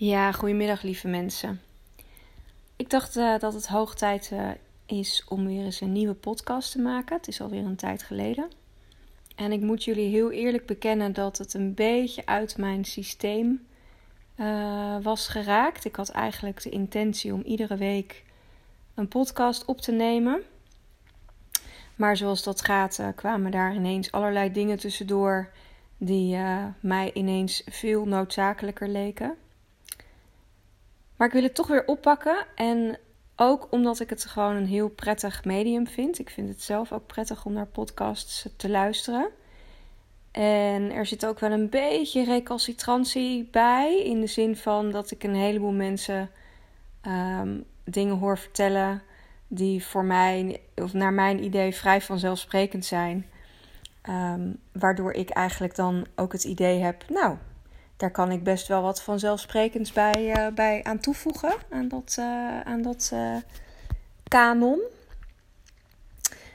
Ja, goedemiddag lieve mensen. Ik dacht uh, dat het hoog tijd uh, is om weer eens een nieuwe podcast te maken. Het is alweer een tijd geleden. En ik moet jullie heel eerlijk bekennen dat het een beetje uit mijn systeem uh, was geraakt. Ik had eigenlijk de intentie om iedere week een podcast op te nemen. Maar zoals dat gaat, kwamen daar ineens allerlei dingen tussendoor die mij ineens veel noodzakelijker leken. Maar ik wil het toch weer oppakken. En ook omdat ik het gewoon een heel prettig medium vind. Ik vind het zelf ook prettig om naar podcasts te luisteren. En er zit ook wel een beetje recalcitrantie bij. In de zin van dat ik een heleboel mensen um, dingen hoor vertellen. Die voor mij, of naar mijn idee, vrij vanzelfsprekend zijn. Um, waardoor ik eigenlijk dan ook het idee heb. Nou, daar kan ik best wel wat vanzelfsprekends bij, uh, bij aan toevoegen. Aan dat, uh, aan dat uh, kanon.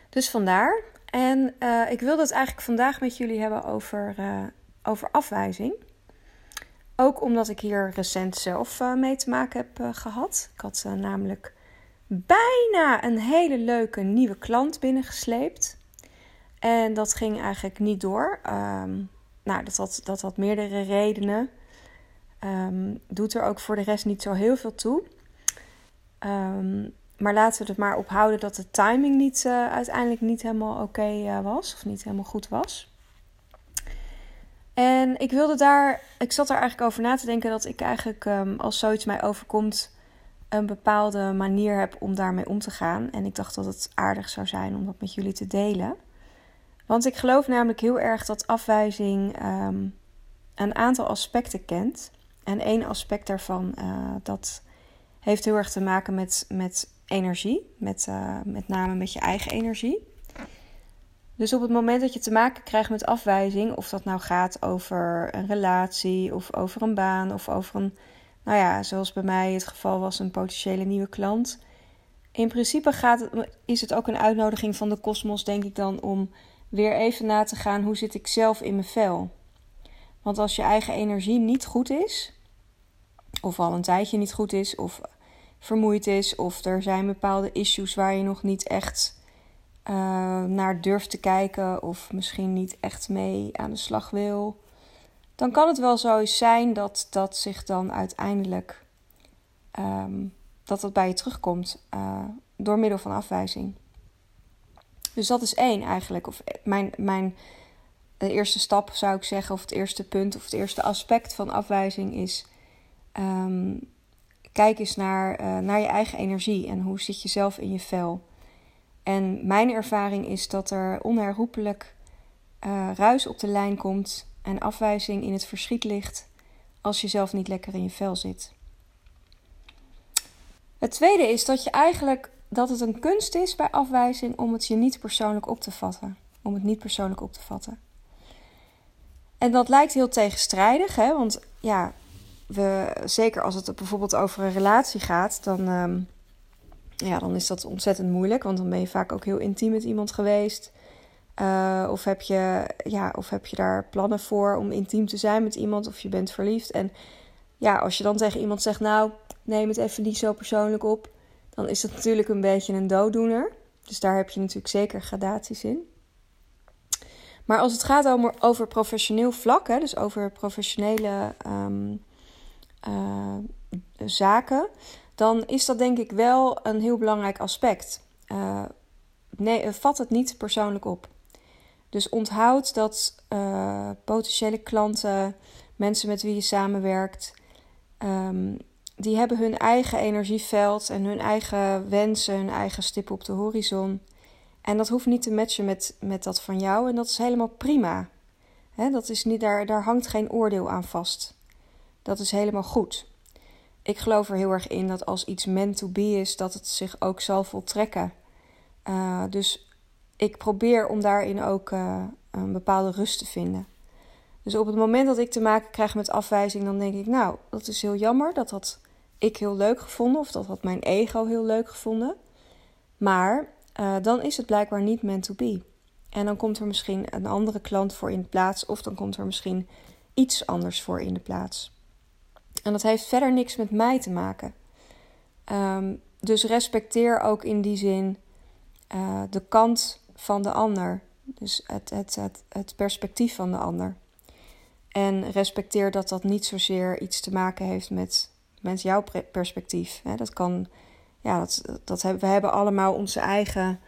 Dus vandaar. En ik wilde het eigenlijk vandaag met jullie hebben over, over afwijzing. Ook omdat ik hier recent zelf mee te maken heb gehad. Ik had namelijk bijna een hele leuke nieuwe klant binnengesleept. En dat ging eigenlijk niet door. Um, nou, dat had, dat had meerdere redenen. Um, doet er ook voor de rest niet zo heel veel toe. Um, maar laten we het maar ophouden dat de timing niet, uh, uiteindelijk niet helemaal oké uh, was. Of niet helemaal goed was. En ik wilde daar, ik zat er eigenlijk over na te denken dat ik eigenlijk um, als zoiets mij overkomt, een bepaalde manier heb om daarmee om te gaan. En ik dacht dat het aardig zou zijn om dat met jullie te delen. Want ik geloof namelijk heel erg dat afwijzing um, een aantal aspecten kent. En één aspect daarvan, uh, dat heeft heel erg te maken met, met energie. Met, uh, met name met je eigen energie. Dus op het moment dat je te maken krijgt met afwijzing, of dat nou gaat over een relatie, of over een baan, of over een, nou ja, zoals bij mij het geval was, een potentiële nieuwe klant. In principe gaat het, is het ook een uitnodiging van de kosmos, denk ik dan, om weer even na te gaan hoe zit ik zelf in mijn vel. Want als je eigen energie niet goed is, of al een tijdje niet goed is, of vermoeid is, of er zijn bepaalde issues waar je nog niet echt uh, naar durft te kijken, of misschien niet echt mee aan de slag wil, dan kan het wel zo zijn dat dat zich dan uiteindelijk um, dat dat bij je terugkomt uh, door middel van afwijzing. Dus dat is één eigenlijk. Of mijn, mijn de eerste stap zou ik zeggen, of het eerste punt, of het eerste aspect van afwijzing is. Um, kijk eens naar, uh, naar je eigen energie en hoe zit je zelf in je vel. En mijn ervaring is dat er onherroepelijk ruis op de lijn komt en afwijzing in het verschiet ligt als je zelf niet lekker in je vel zit. Het tweede is dat je eigenlijk dat het een kunst is bij afwijzing om het je niet persoonlijk op te vatten. Om het niet persoonlijk op te vatten. En dat lijkt heel tegenstrijdig, hè? want ja, we, zeker als het bijvoorbeeld over een relatie gaat, dan, um, ja, dan is dat ontzettend moeilijk. Want dan ben je vaak ook heel intiem met iemand geweest. Uh, of, heb je, ja, of heb je daar plannen voor om intiem te zijn met iemand, of je bent verliefd. En ja, als je dan tegen iemand zegt, nou, neem het even niet zo persoonlijk op dan is het natuurlijk een beetje een dooddoener. Dus daar heb je natuurlijk zeker gradaties in. Maar als het gaat over, over professioneel vlak, hè, dus over professionele um, uh, zaken, dan is dat denk ik wel een heel belangrijk aspect. Uh, nee, vat het niet persoonlijk op. Dus onthoud dat potentiële klanten, mensen met wie je samenwerkt, um, die hebben hun eigen energieveld en hun eigen wensen, hun eigen stip op de horizon. En dat hoeft niet te matchen met, met dat van jou. En dat is helemaal prima. Dat is niet, daar, daar hangt geen oordeel aan vast. Dat is helemaal goed. Ik geloof er heel erg in dat als iets meant to be is, dat het zich ook zal voltrekken. Uh, dus ik probeer om daarin ook uh, een bepaalde rust te vinden. Dus op het moment dat ik te maken krijg met afwijzing, dan denk ik, nou, dat is heel jammer. Dat had ik heel leuk gevonden, of dat had mijn ego heel leuk gevonden. Maar uh, dan is het blijkbaar niet meant to be. En dan komt er misschien een andere klant voor in de plaats, of dan komt er misschien iets anders voor in de plaats. En dat heeft verder niks met mij te maken. Um, dus respecteer ook in die zin uh, de kant van de ander. Dus het, het, het perspectief van de ander. En respecteer dat dat niet zozeer iets te maken heeft met, met jouw perspectief. Dat kan, ja, dat, dat we hebben allemaal onze eigen,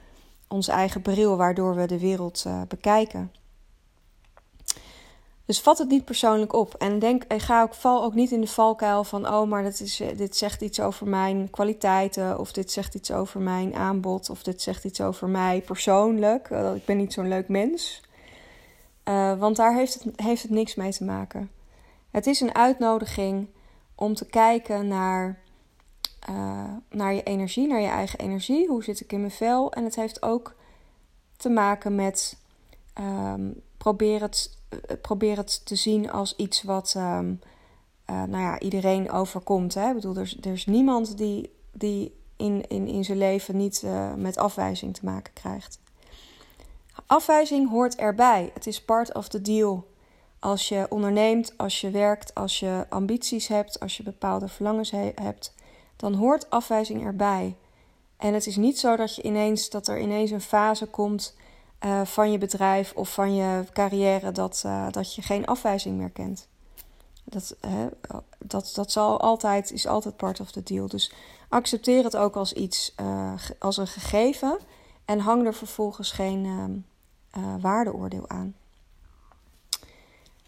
onze eigen bril waardoor we de wereld uh, bekijken. Dus vat het niet persoonlijk op. En denk, en ga ook, val ook niet in de valkuil van: oh, maar dat is, eh, dit zegt iets over mijn kwaliteiten. Of dit zegt iets over mijn aanbod. Of dit zegt iets over mij persoonlijk. Ik ben niet zo'n leuk mens. Uh, want daar heeft het, heeft het niks mee te maken. Het is een uitnodiging om te kijken naar, naar je energie, naar je eigen energie. Hoe zit ik in mijn vel? En het heeft ook te maken met um, probeer het eh, probeer het te zien als iets wat uh, nou ja, iedereen overkomt. Hè? Ik bedoel, er is, er is niemand die, die in, in, in zijn leven niet met afwijzing te maken krijgt. Afwijzing hoort erbij. Het is part of the deal. Als je onderneemt, als je werkt, als je ambities hebt, als je bepaalde verlangens he hebt, dan hoort afwijzing erbij. En het is niet zo dat, je ineens, dat er ineens een fase komt uh, van je bedrijf of van je carrière dat, uh, dat je geen afwijzing meer kent. Dat, uh, dat, dat zal altijd, is altijd part of the deal. Dus accepteer het ook als iets, eh, als een gegeven en hang er vervolgens geen ehm, waardeoordeel aan.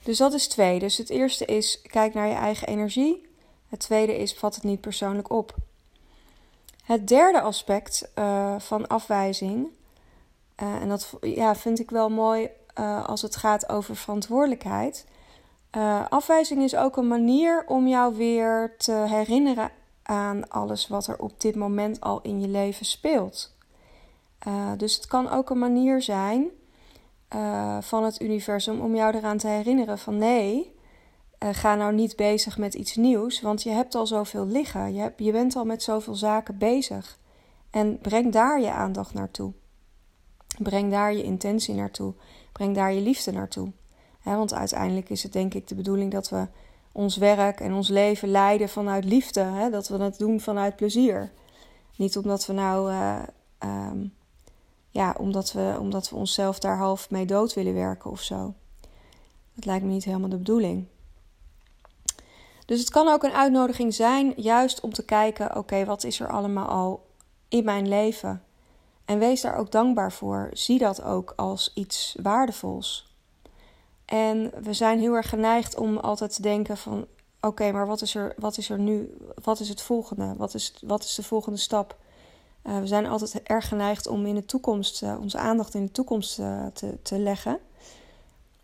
Dus dat is twee. Dus het eerste is kijk naar je eigen energie. Het tweede is vat het niet persoonlijk op. Het derde aspect van afwijzing uh, en dat ja, vind ik wel mooi als het gaat over verantwoordelijkheid. Afwijzing is ook een manier om jou weer te herinneren aan alles wat er op dit moment al in je leven speelt. dus het kan ook een manier zijn van het universum om jou eraan te herinneren van nee, ga nou niet bezig met iets nieuws, want je hebt al zoveel liggen. Je, je bent al met zoveel zaken bezig. En breng daar je aandacht naartoe. Breng daar je intentie naartoe. Breng daar je liefde naartoe. want uiteindelijk is het denk ik de bedoeling dat we ons werk en ons leven leiden vanuit liefde. dat we het doen vanuit plezier. Niet omdat we nou, uh, um, ja, omdat we, omdat we onszelf daar half mee dood willen werken of zo. Dat lijkt me niet helemaal de bedoeling. Dus het kan ook een uitnodiging zijn, juist om te kijken: oké, wat is er allemaal al in mijn leven? En wees daar ook dankbaar voor. Zie dat ook als iets waardevols. En we zijn heel erg geneigd om altijd te denken van oké, maar wat is, er, wat is er nu? Wat is het volgende? Wat is, wat is de volgende stap? Uh, we zijn altijd erg geneigd om in de toekomst, uh, onze aandacht in de toekomst uh, te, te leggen.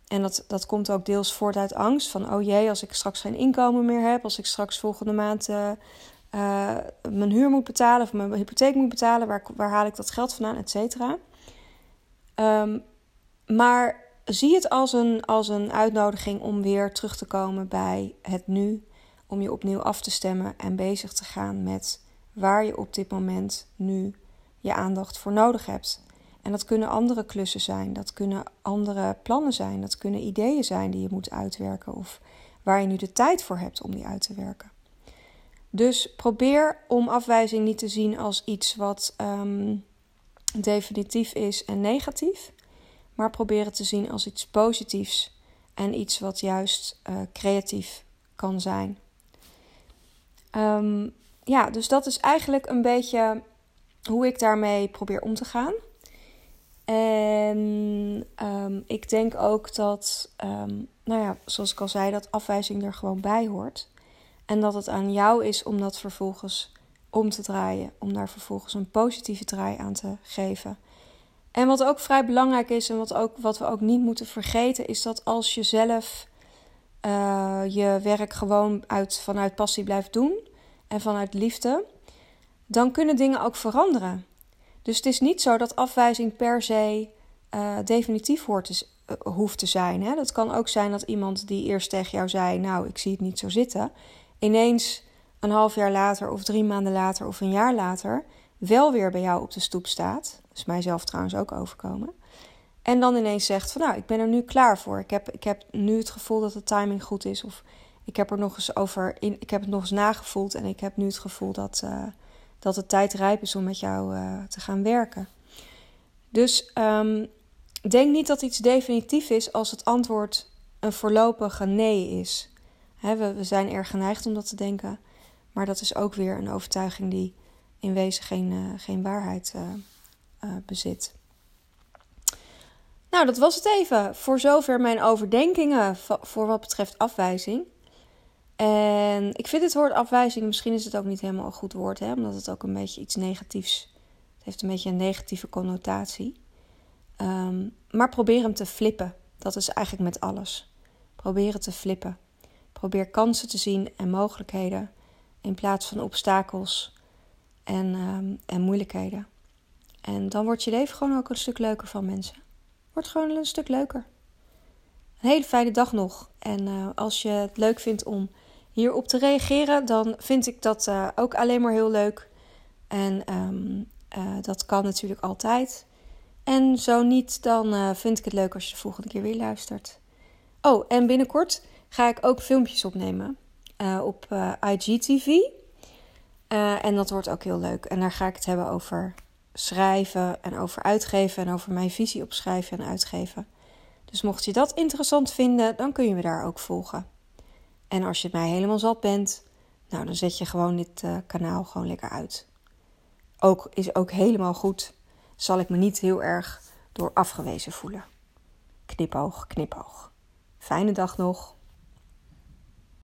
En dat, dat komt ook deels voort uit angst van, oh jee, als ik straks geen inkomen meer heb, als ik straks volgende maand mijn huur moet betalen of mijn hypotheek moet betalen, waar, waar haal ik dat geld vandaan, et cetera. Um, maar zie het als een, als een uitnodiging om weer terug te komen bij het nu, om je opnieuw af te stemmen en bezig te gaan met waar je op dit moment nu je aandacht voor nodig hebt. En dat kunnen andere klussen zijn, dat kunnen andere plannen zijn, dat kunnen ideeën zijn die je moet uitwerken of waar je nu de tijd voor hebt om die uit te werken. Dus probeer om afwijzing niet te zien als iets wat um, definitief is en negatief, maar probeer het te zien als iets positiefs en iets wat juist uh, creatief kan zijn. Um, ja, dus dat is eigenlijk een beetje hoe ik daarmee probeer om te gaan. En um, ik denk ook dat, nou ja, zoals ik al zei, dat afwijzing er gewoon bij hoort. En dat het aan jou is om dat vervolgens om te draaien. Om daar vervolgens een positieve draai aan te geven. En wat ook vrij belangrijk is en wat, ook, wat we ook niet moeten vergeten, is dat als je zelf uh, je werk gewoon uit, vanuit passie blijft doen en vanuit liefde, dan kunnen dingen ook veranderen. Dus het is niet zo dat afwijzing per se uh, definitief hoort te, uh, hoeft te zijn. Hè? Dat kan ook zijn dat iemand die eerst tegen jou zei: Nou, ik zie het niet zo zitten ineens een half jaar later of drie maanden later of een jaar later wel weer bij jou op de stoep staat. Dat is mijzelf trouwens ook overkomen. En dan ineens zegt van nou, ik ben er nu klaar voor. Ik heb, ik heb nu het gevoel dat de timing goed is. Of ik heb er nog eens over in, ik heb het nog eens nagevoeld en ik heb nu het gevoel dat, uh, dat het tijd rijp is om met jou uh, te gaan werken. Dus um, denk niet dat iets definitief is als het antwoord een voorlopige nee is. we, we, zijn erg geneigd om dat te denken, maar dat is ook weer een overtuiging die in wezen geen, uh, geen waarheid bezit. Nou, dat was het even. Voor zover mijn overdenkingen voor wat betreft afwijzing. En ik vind het woord afwijzing, misschien is het ook niet helemaal een goed woord, hè, omdat het ook een beetje iets negatiefs. Het heeft een beetje een negatieve connotatie. Um, maar probeer hem te flippen. Dat is eigenlijk met alles. Probeer het te flippen. Probeer kansen te zien en mogelijkheden in plaats van obstakels en, um, en moeilijkheden. En dan wordt je leven gewoon ook een stuk leuker van mensen. Wordt gewoon een stuk leuker. Een hele fijne dag nog. En uh, als je het leuk vindt om hierop te reageren, dan vind ik dat uh, ook alleen maar heel leuk. En um, uh, dat kan natuurlijk altijd. En zo niet, dan vind ik het leuk als je de volgende keer weer luistert. Oh, en binnenkort ga ik ook filmpjes opnemen op IGTV. en dat wordt ook heel leuk. En daar ga ik het hebben over schrijven en over uitgeven en over mijn visie op schrijven en uitgeven. Dus mocht je dat interessant vinden, dan kun je me daar ook volgen. En als je mij helemaal zat bent, nou dan zet je gewoon dit uh, kanaal gewoon lekker uit. Ook is ook helemaal goed. Zal ik me niet heel erg door afgewezen voelen. Knipoog, knipoog. Fijne dag nog.